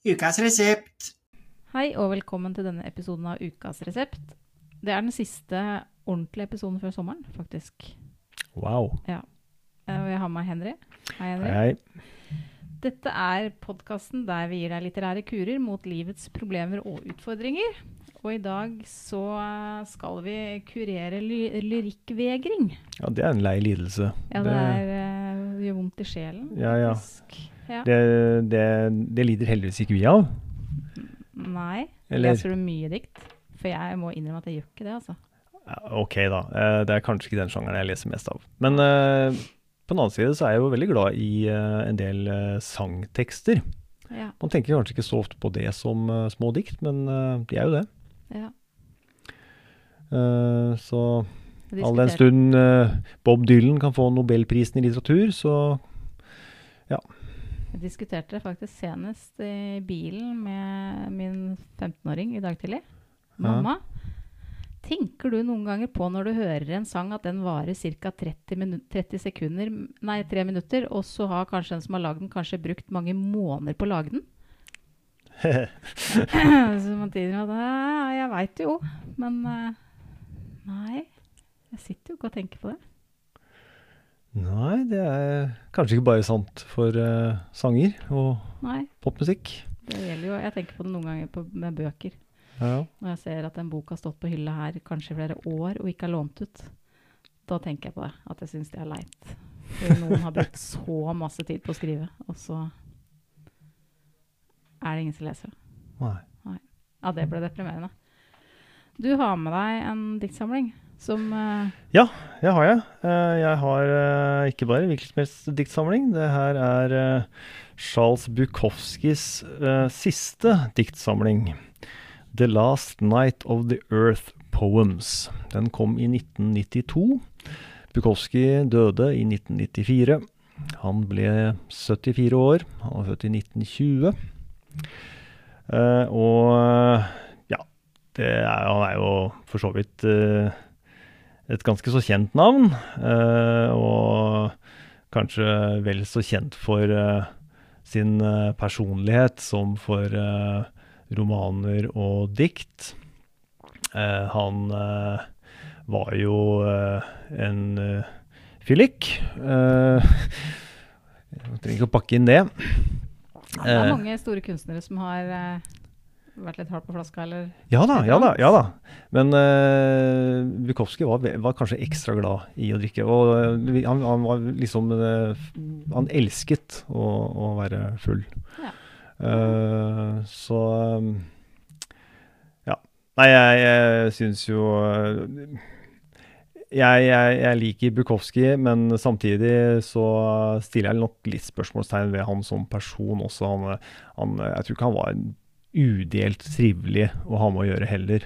Ukas resept. Hei og velkommen til denne episoden av Ukas resept. Det er den siste ordentlige episoden før sommeren, faktisk. Wow. Ja. Og jeg har med Henry. Hei, Henry. Hei. Dette er podkasten der vi gir deg litterære kurer mot livets problemer og utfordringer. Og i dag så eh, skal vi kurere ly lyrikkvegring. Ja, det er en lei lidelse. Ja, det er, eh, det gjør vondt i sjelen. Ja, ja. faktisk. Ja. det, det, det lider heldigvis ikke vi av. Nei. Eller- Leser du mye dikt? For jeg må innrømme at jeg gjør ikke det, altså. Ok, da. Eh, Det er kanskje ikke den sjangeren jeg leser mest av. Men eh, på den annen side så er jeg jo veldig glad i eh, en del sangtekster. Ja. Man tenker kanskje ikke så ofte på det som små dikt, men de er jo det. ja. Så all den stund Bob Dylan kan få nobelprisen i litteratur, så Jeg diskuterte det faktisk senest i bilen med min 15-åring i dag tidlig. Mamma, tenker du noen ganger på når du hører en sang at den varer ca. 30, 30 sekunder, nei 3 minutter, og så har kanskje den som har lagd den, kanskje brukt mange måneder på å lage den? så man tidligere hadde, jeg veit jo, men eh, nei, jeg sitter jo ikke og tenker på det. Nei, det er kanskje ikke bare sant for uh, sanger og Nei, popmusikk. det gjelder jo, jeg tenker på det noen ganger på, med bøker. Ja. Når jeg ser at en bok har stått på hylla her kanskje i flere år og ikke er lånt ut, da tenker jeg på det. At jeg syns det er leit. For noen har brukt så masse tid på å skrive, og så er det ingen som leser det. Nei. Ja, det ble deprimerende. Du har med deg en diktsamling som uh... Ja, det har jeg. Eh, Jeg har eh, ikke bare hvilken som helst diktsamling. Det her er Charles Bukowskis siste diktsamling. 'The Last Night of the Earth Poems'. Den kom i 1992. Bukowski døde i 1994. Han ble 74 år. Han var født i 1920. Eh, og ja, er, han er jo for så vidt et ganske så kjent navn, eh, og kanskje vel så kjent for eh, sin eh, personlighet som for romaner og dikt. Han var jo en fyllik. Trenger ikke å pakke inn det. ja, Det er mange store kunstnere som har vært litt hardt på flaska, eller Ja da, ja da. ja da. Men uh, Bukowski var, var kanskje ekstra glad i å drikke. Og uh, han, han var liksom uh, Han elsket å, å være full. Ja. Uh, så um, Ja. Nei, jeg, jeg syns jo jeg, jeg, jeg liker Bukowski, men samtidig så stiller jeg nok litt spørsmålstegn ved han som person også. Han, han, jeg tror ikke han var udelt trivelig å ha med å gjøre heller,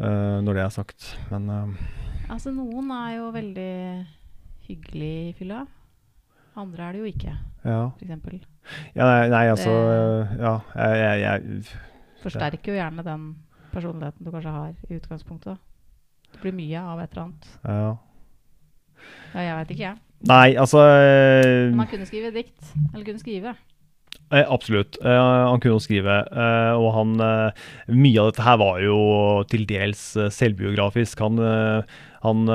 uh, når det er sagt. Men uh, Altså, noen er jo veldig hyggelig i fylla. Andre er det jo ikke, ja. eksempel. ja. Nei, nei altså Det- Ja, jeg, jeg, jeg Forsterker jo gjerne den personligheten du kanskje har i utgangspunktet. Det blir mye av et eller annet. ja. Ja, jeg veit ikke, jeg. Nei, altså man Men kunne skrive dikt. Eller kunne skrive. Eh, absolutt. Eh, han kunne jo skrive. eh, og han eh, Mye av dette her var jo til dels eh, selvbiografisk. Han, eh, han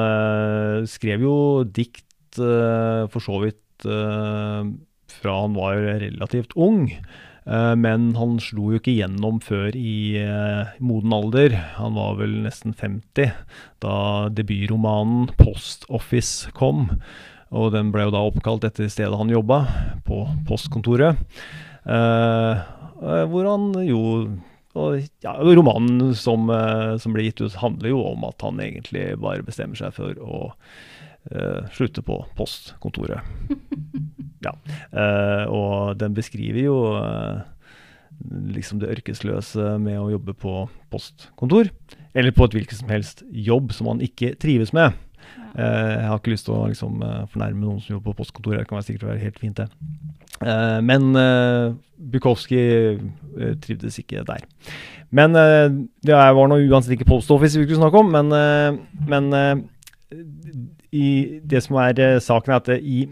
skrev jo dikt for så vidt fra han var relativt ung. Men han slo jo ikke gjennom før i moden alder. Han var vel nesten 50 da debutromanen 'Post Office' kom. Og den ble jo da oppkalt etter stedet han jobba, på postkontoret. Eh, eh, hvor han jo og, ja, Romanen som, eh, som blir gitt ut, handler jo om at han egentlig bare bestemmer seg for å Uh, slutte på postkontoret. Ja. Uh, og den beskriver jo uh, liksom det ørkesløse med å jobbe på postkontor. Eller på et hvilket som helst jobb som man ikke trives med. Eh, jeg har ikke lyst til å liksom, eh, fornærme noen som jobber på postkontoret. Det kan være sikkert være helt fint, det. Eh, men Bukowski trivdes ikke der. Men det var nå uansett ikke Post Office vi skulle snakke om, men, men i, det som er saken, er at i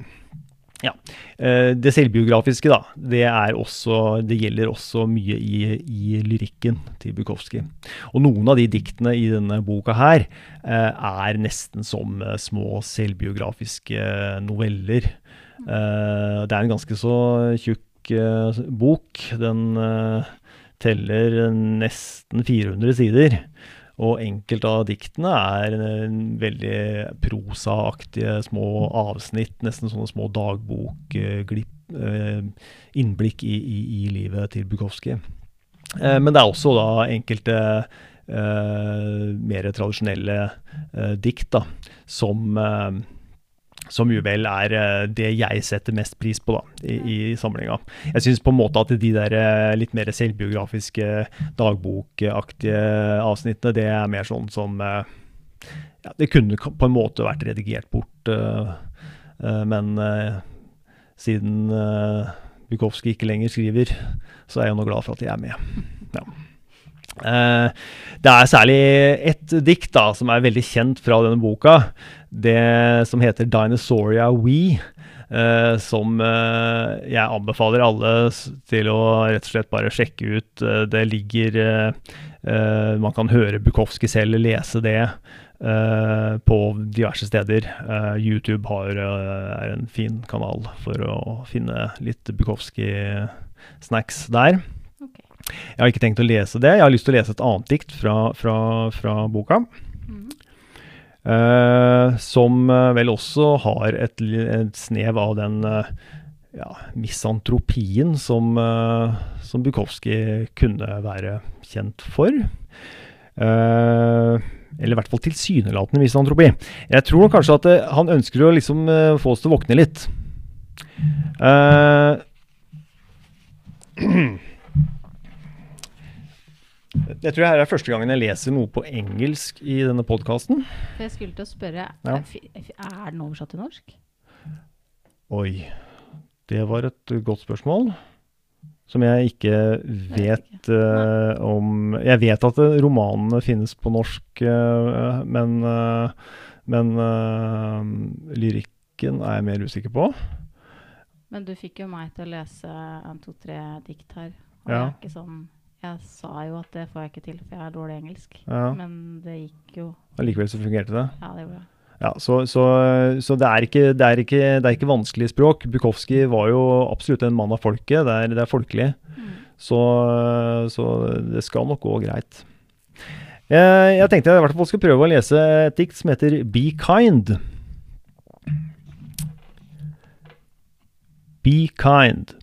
Ja. Eh, det selvbiografiske, da, det, også, det gjelder også mye i, i, lyrikken til Bukowski. Og noen av de diktene i denne boka her eh, er nesten som eh, små selvbiografiske noveller. Det er en ganske så tjukk bok. Den teller nesten 400 sider. Og enkelte av diktene er veldig prosaaktige små avsnitt, nesten sånne små dagbokglipp, eh, innblikk i, i, i, livet til Bukowski. Eh, men det er også da enkelte eh, mer tradisjonelle dikt da, som som jo vel er eh, det jeg setter mest pris på da, i, i samlinga. Jeg syns på en måte at de der eh, litt mer selvbiografiske, dagbokaktige avsnittene, det er mer sånn som eh, ja, Det kunne på en måte vært redigert bort, men siden Bukowski ikke lenger skriver, så er jeg nå glad for at jeg er med. Ja. Det er særlig ett dikt da, som er veldig kjent fra denne boka det som heter Dinosauria We. Uh, som uh, jeg anbefaler alle til å rett og slett bare sjekke ut. Uh, det ligger Man kan høre Bukowski selv lese det på diverse steder. YouTube har, er en fin kanal for å finne litt Bukowski-snacks der. Jeg har ikke tenkt å lese det. Jeg har lyst til å lese et annet dikt fra, fra, fra boka. Mm. Uh, som uh, vel også har et, et snev av den uh, ja, misantropien som, som Bukowski kunne være kjent for. eller i hvert fall tilsynelatende misantropi. Jeg tror kanskje at han ønsker å liksom få oss til å våkne litt. Uh, Jeg tror det er første gangen jeg leser noe på engelsk i denne podkasten. Jeg skulle til å spørre, ja. er den oversatt til norsk? Oi. Det var et godt spørsmål. Som jeg ikke vet uh, om Jeg vet at romanene finnes på norsk, uh, men, uh, men lyrikken er jeg mer usikker på. Men du fikk jo meg til å lese en to-tre dikt her. Og ja. jeg er ikke sånn jeg sa jo at det får jeg ikke til, for jeg er dårlig engelsk. Ja. Men det gikk jo Allikevel så fungerte det? Ja, det gjorde det. Ja, så, så, så det, er ikke, det, er ikke, det, er ikke, vanskelig språk. Bukowski var jo absolutt en mann av folket. Det er, det er folkelig. Mm. Så, så, det skal nok gå greit. Jeg, jeg tenkte jeg i hvert fall skulle prøve å lese et dikt som heter Be Kind. Be kind.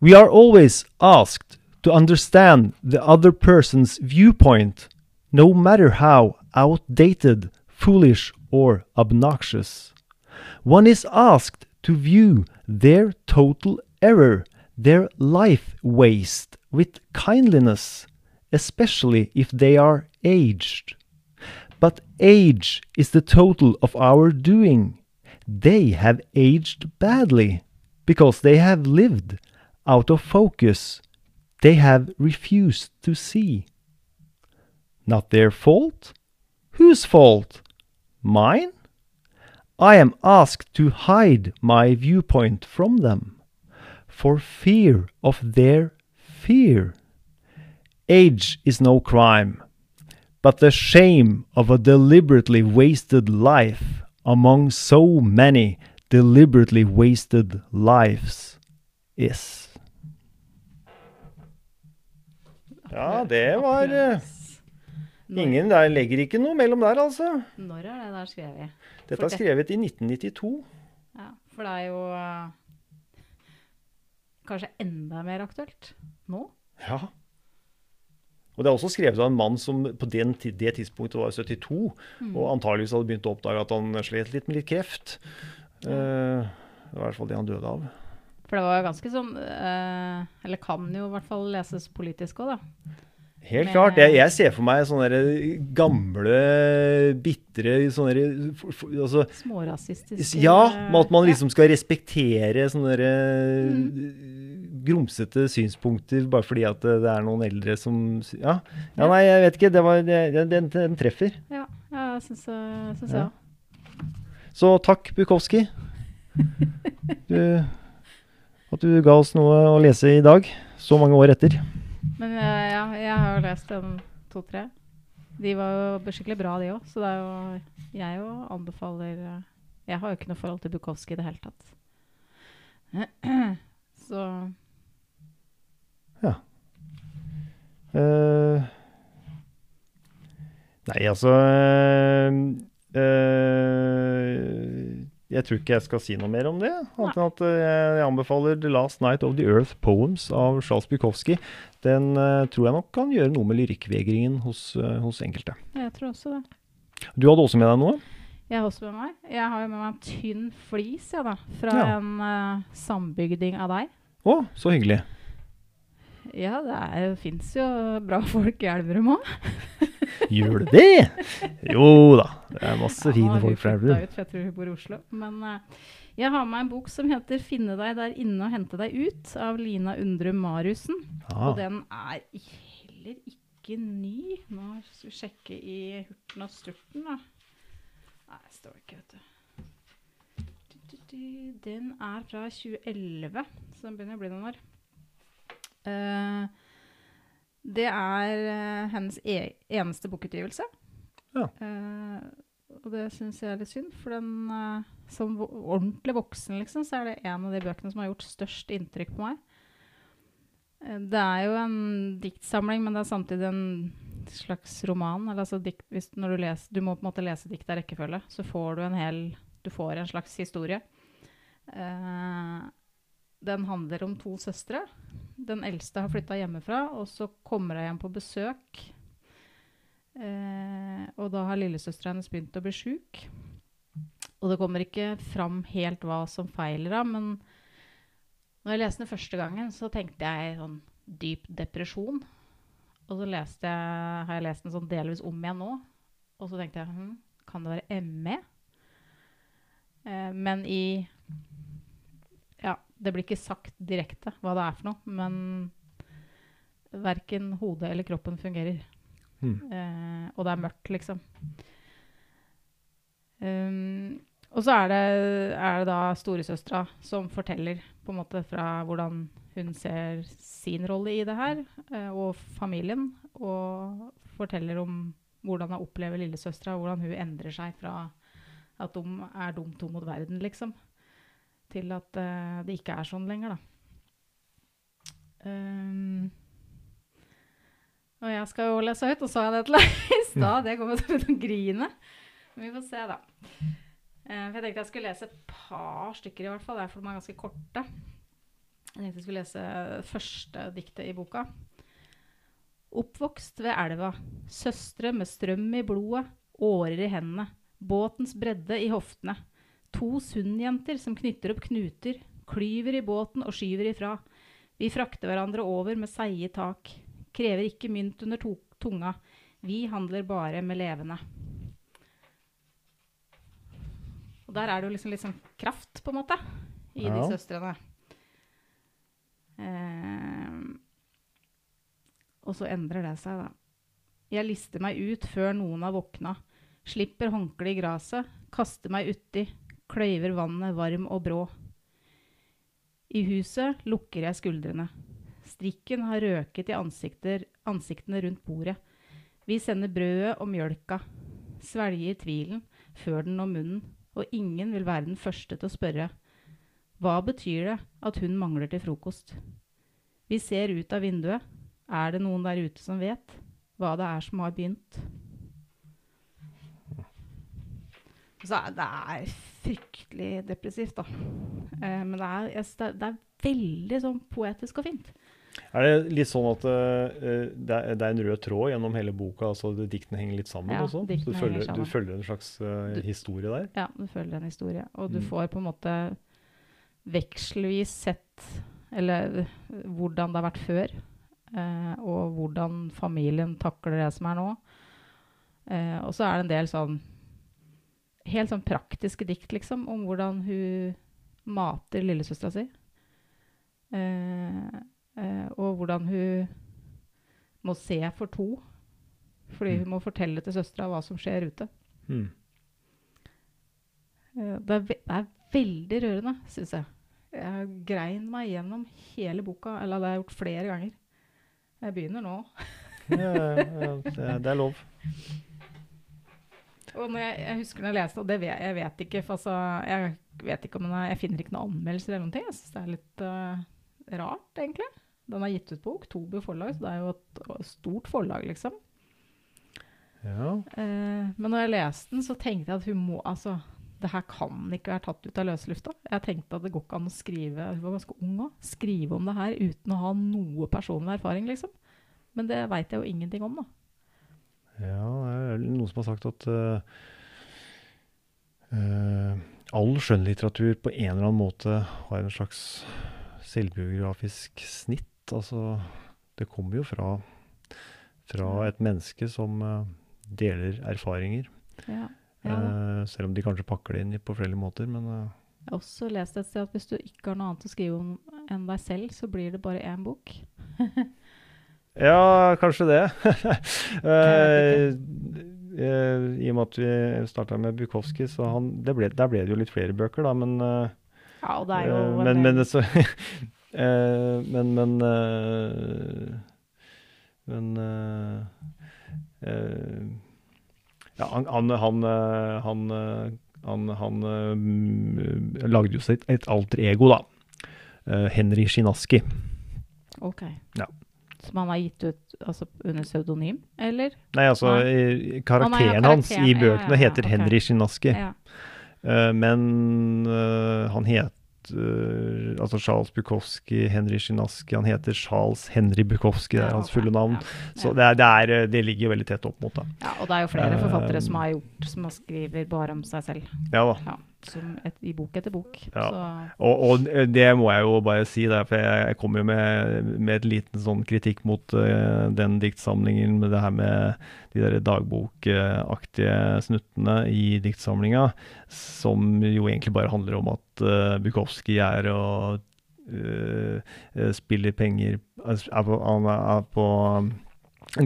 We are always asked to understand the other person's viewpoint, no matter how outdated, foolish, or obnoxious. One is asked to view their total error, their life waste, with kindliness, especially if they are aged. But age is the total of our doing. They have aged badly because they have lived out of focus they have refused to see. Not their fault? Whose fault? Mine? I am asked to hide my viewpoint from them, for fear of their fear. Age is no crime, but the shame of a deliberately wasted life among so many deliberately wasted lives is. Ja, det var uh, Ingen der legger ikke noe mellom der, altså. Når er det der skrevet? Dette er skrevet i 1992. Ja, for det er jo uh, kanskje enda mer aktuelt nå? Ja. Og det er også skrevet av en mann som på den, det tidspunktet var 72, mm. og antageligvis hadde begynt å oppdage at han slet litt med litt kreft. Uh, det var i hvert fall det han døde av. For det var jo ganske sånn eh, Eller kan jo i hvert fall leses politisk òg, da. Helt Med, klart. Jeg, jeg, ser for meg sånne gamle, bitre sånne altså, Smårasistiske Ja, at man liksom skal respektere sånne mm. grumsete synspunkter bare fordi at det er noen eldre som Ja, ja nei, jeg vet ikke. Det var, det, den, den, treffer. Ja, jeg syns jeg Ja. Så takk, Bukowski. Du, at du ga oss noe å lese i dag, så mange år etter. Men eh, ja, jeg har jo lest en to-tre. De var jo skikkelig bra, de òg. Så det er jo Jeg jo anbefaler eh, Jeg har jo ikke noe forhold til Bukowski i det hele tatt. Så Eh, nei, altså uh, eh, Jeg tror ikke jeg skal si noe mer om det. Annet enn at eh, jeg anbefaler 'The Last Night of the Earth Poems' av Charles Bukowski. Den uh, tror jeg nok kan gjøre noe med lyrikkvegringen hos, uh, hos enkelte. jeg tror også det. Du hadde også med deg noe? Jeg har også med meg Jeg har jo med meg en tynn flis ja, da, fra Ja. en uh, sambygding av deg. Å, så hyggelig. Ja, det fins jo bra folk i Elverum òg. Gjør det det? Jo da. Det er masse fine folk fra Elverum. Elverum. Ut, for jeg tror hun bor i Oslo. Men eh, jeg har med en bok som heter 'Finne deg der inne og hente deg ut' av Lina Undrum Mariussen. Ja. Og den er heller ikke ny. Nå skal vi sjekke i hurten og sturten, da. Nei, det står ikke, vet du. Den er fra 2011, så den begynner å bli noen år. Eh, det er uh, hennes e eneste bokutgivelse. Ja. Uh, og det syns jeg er litt synd, for den uh, som vo- ordentlig voksen, liksom, så er det en av de bøkene som har gjort størst inntrykk på meg. Det er jo en diktsamling, men det er samtidig en slags roman. Eller altså dikt, hvis, når du, leser, du må på en måte lese dikt av rekkefølge, så får du en hel Du får en slags historie. Den handler om to søstre. Den eldste har flytta hjemmefra, og så kommer hun hjem på besøk. Eh, og da har lillesøstera hennes begynt å bli sjuk. Og det kommer ikke fram helt hva som feiler henne, men når jeg leste den første gangen, så tenkte jeg sånn dyp depresjon. Og så jeg, har jeg lest den sånn delvis om igjen nå. Og så tenkte jeg hm, kan det være ME? Eh, men i det blir ikke sagt direkte hva det er for noe, men verken hodet eller kroppen fungerer. Mm. Eh, og det er mørkt, liksom. Um, og så er det, er det da storesøstera som forteller på en måte fra hvordan hun ser sin rolle i det her, eh, og familien. Og forteller om hvordan hun opplever lillesøstera, hvordan hun endrer seg fra at de er dumt to mot verden, liksom, til at uh, det ikke er sånn lenger, da. Um, og jeg skal jo lese høyt, og sa jeg det til deg i stad. Det kommer til å grine. Men vi får se, da. Uh, for jeg tenkte jeg skulle lese et par stykker, i hvert fall. Det er for de er ganske korte. Jeg tenkte jeg skulle lese første diktet i boka. Oppvokst ved elva. Søstre med strøm i blodet, årer i hendene. Båtens bredde i hoftene. To sundjenter som knytter opp knuter, klyver i båten og skyver ifra. Vi frakter hverandre over med seige tak. Krever ikke mynt under tunga. Vi handler bare med levende. Og der er det jo liksom sånn kraft, på en måte, i de søstrene. Eh, og så endrer det seg, da. Jeg lister meg ut før noen har våkna. Slipper håndkleet i gresset, kaster meg uti, kløyver vannet varm og brå. I huset lukker jeg skuldrene. Strikken har røket i ansiktene rundt bordet. Vi sender brødet og mjølka. Svelger tvilen før den når munnen, og ingen vil være den første til å spørre. Hva betyr det at hun mangler til frokost? Vi ser ut av vinduet. Er det noen der ute som vet hva det er som har begynt? Så det er fryktelig depressivt, da. Eh, men det er, jeg det er, veldig sånn poetisk og fint. Er det litt sånn at uh, det, er, det er en rød tråd gjennom hele boka, altså diktene henger litt sammen Ja, også? Så diktene du følger, sammen. du følger en slags uh, Du- historie der? Ja, du følger en historie. Og du Mm. får på en måte vekselvis sett eller hvordan det har vært før. eh, og hvordan familien takler det som er nå. Eh, og så er det en del sånn helt sånn praktiske dikt, liksom, om hvordan hun mater lillesøstera si. Eh, eh, og hvordan hun må se for to. Fordi hun må fortelle til søstera hva som skjer ute. Mm. Eh, Det er, det er veldig rørende, syns jeg. Jeg grein meg gjennom hele boka, eller det har jeg gjort flere ganger. Jeg begynner nå. Ja, ja, det, det er lov. Og når jeg, jeg husker når jeg leste, og det vet, jeg vet ikke for altså, jeg vet ikke er, jeg finner ikke noen anmeldelser eller noen ting. Jeg syns det er litt uh, rart, egentlig. Den er gitt ut på Oktober forlag, så det er jo et stort forlag, liksom. Ja. Uh, men når jeg leste den, så tenkte jeg at hun må Altså, det her kan ikke være tatt ut av løse lufta. Jeg tenkte at det går ikke an å skrive Hun var ganske ung òg. Skrive om det her uten å ha noe personlig erfaring, liksom. Men det veit jeg jo ingenting om, da. Ja, det er noen som har sagt at uh, all skjønnlitteratur på en eller annen måte har en slags selvbiografisk snitt. Altså, det kommer jo fra, fra et menneske som uh, deler erfaringer. Ja. Ja, selv om de kanskje pakker det inn på flere måter, men Jeg har også lest et sted at hvis du ikke har noe annet å skrive om enn deg selv, så blir det bare én bok. Ja, kanskje det. Eh, eh, I og med at vi starta med Bukowski, så han, det ble, der ble det jo litt flere bøker, da, men eh, Ja, og det er jo men, men, så, men Men Men Ja, han Han, han, han, han, mm, lagde jo seg et, alter ego, da. Uh, Henry Shinaski. Ok. Ja. Som han har gitt ut altså, under pseudonym, eller? Nei, altså eh, karakteren, nei, ja, hans i bøkene ja, ja, heter okay. Henry Shinaski. Ja. Eh, men uh, han heter Altså Charles Bukowski, Henry Shinaski Han heter Charles Henry Bukowski, det er hans fulle navn. Så det, er, det, er, eh, det ligger veldig tett opp mot det. Ja, og det er jo flere forfattere som har gjort som har skriver bare om seg selv. Ja da. Som et, I bok etter bok. Ja. Så Og, og det må jeg jo bare si, der, for jeg, kom jo med, med et liten sånn kritikk mot uh, den diktsamlingen med det her med de der dagbokaktige snuttene i diktsamlinga, som jo egentlig bare handler om at uh, Bukowski er og uh, eh, spiller penger er på, Han er på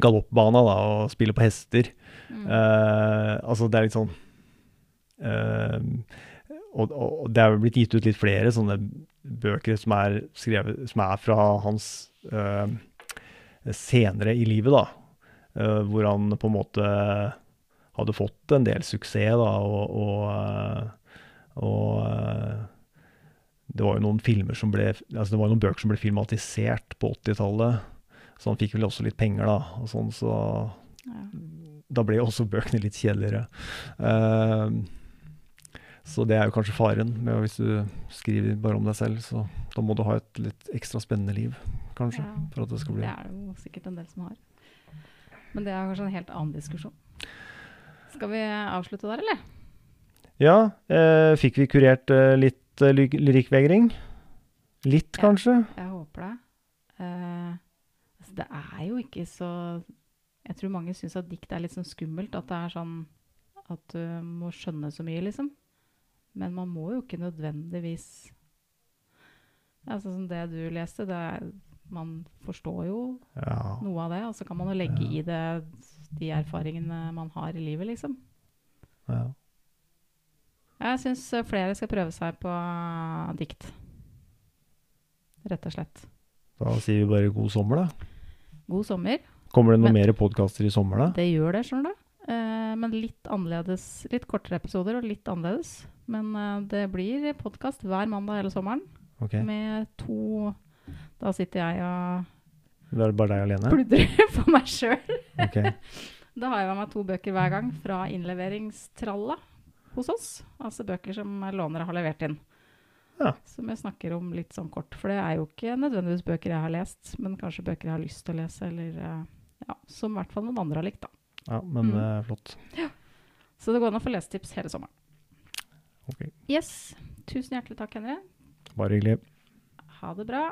galoppbana da, og spiller på hester. mm. Uh, altså, det er litt sånn og, og og det er blitt gitt ut litt flere sånne bøker som er skrevet Som er fra hans uh, senere i livet, da. Uh, hvor han på en måte hadde fått en del suksess, da, og, og, eh, og eh, det var jo noen filmer som ble Altså det var noen bøker som ble filmatisert på 80-tallet, så han fikk vel også litt penger, da, og sånn, så ja. da ble også bøkene litt kjedeligere. Eh, så det er jo kanskje faren med hvis du skriver bare om deg selv, så da må du ha et litt ekstra spennende liv, kanskje, Ja. for at det skal bli Det er det jo sikkert en del som har. Men det er kanskje en helt annen diskusjon. Skal vi avslutte der, eller? Ja, eh, fikk vi kurert eh, litt eh, ly lyrikkvegring? Litt, Ja. kanskje? Jeg håper det. Eh, altså det er jo ikke så Jeg tror mange syns at dikt er litt sånn skummelt. At det er sånn at du må skjønne så mye, liksom. Men man må jo ikke nødvendigvis Altså som det du leste, det er, man forstår jo Ja. noe av det. Og så kan man jo legge Ja. i det de erfaringene man har i livet, liksom. ja. Jeg syns flere skal prøve seg på dikt. Rett og slett. Da sier vi bare god sommer, da. God sommer. Kommer det noen Men- mer podkaster i sommer, da? Det gjør det, skjønner du. Eh, men litt annerledes. Litt kortere episoder og litt annerledes. Men uh, det blir podkast hver mandag hele sommeren Okay. med to Da sitter jeg og Da er det bare deg alene? pludrer for meg sjøl. Okay. Da har jeg med meg to bøker hver gang fra innleveringstralla hos oss. Altså bøker som lånere har levert inn. Ja. Som jeg snakker om litt sånn kort. For det er jo ikke nødvendigvis bøker jeg har lest, men kanskje bøker jeg har lyst til å lese, eller eh, ja, som i hvert fall noen andre har likt, da. Ja, men Mm. er flott. Så det går an å få lesetips hele sommeren. Ok. Yes. Tusen hjertelig takk, Henry. Bare hyggelig. Ha det bra.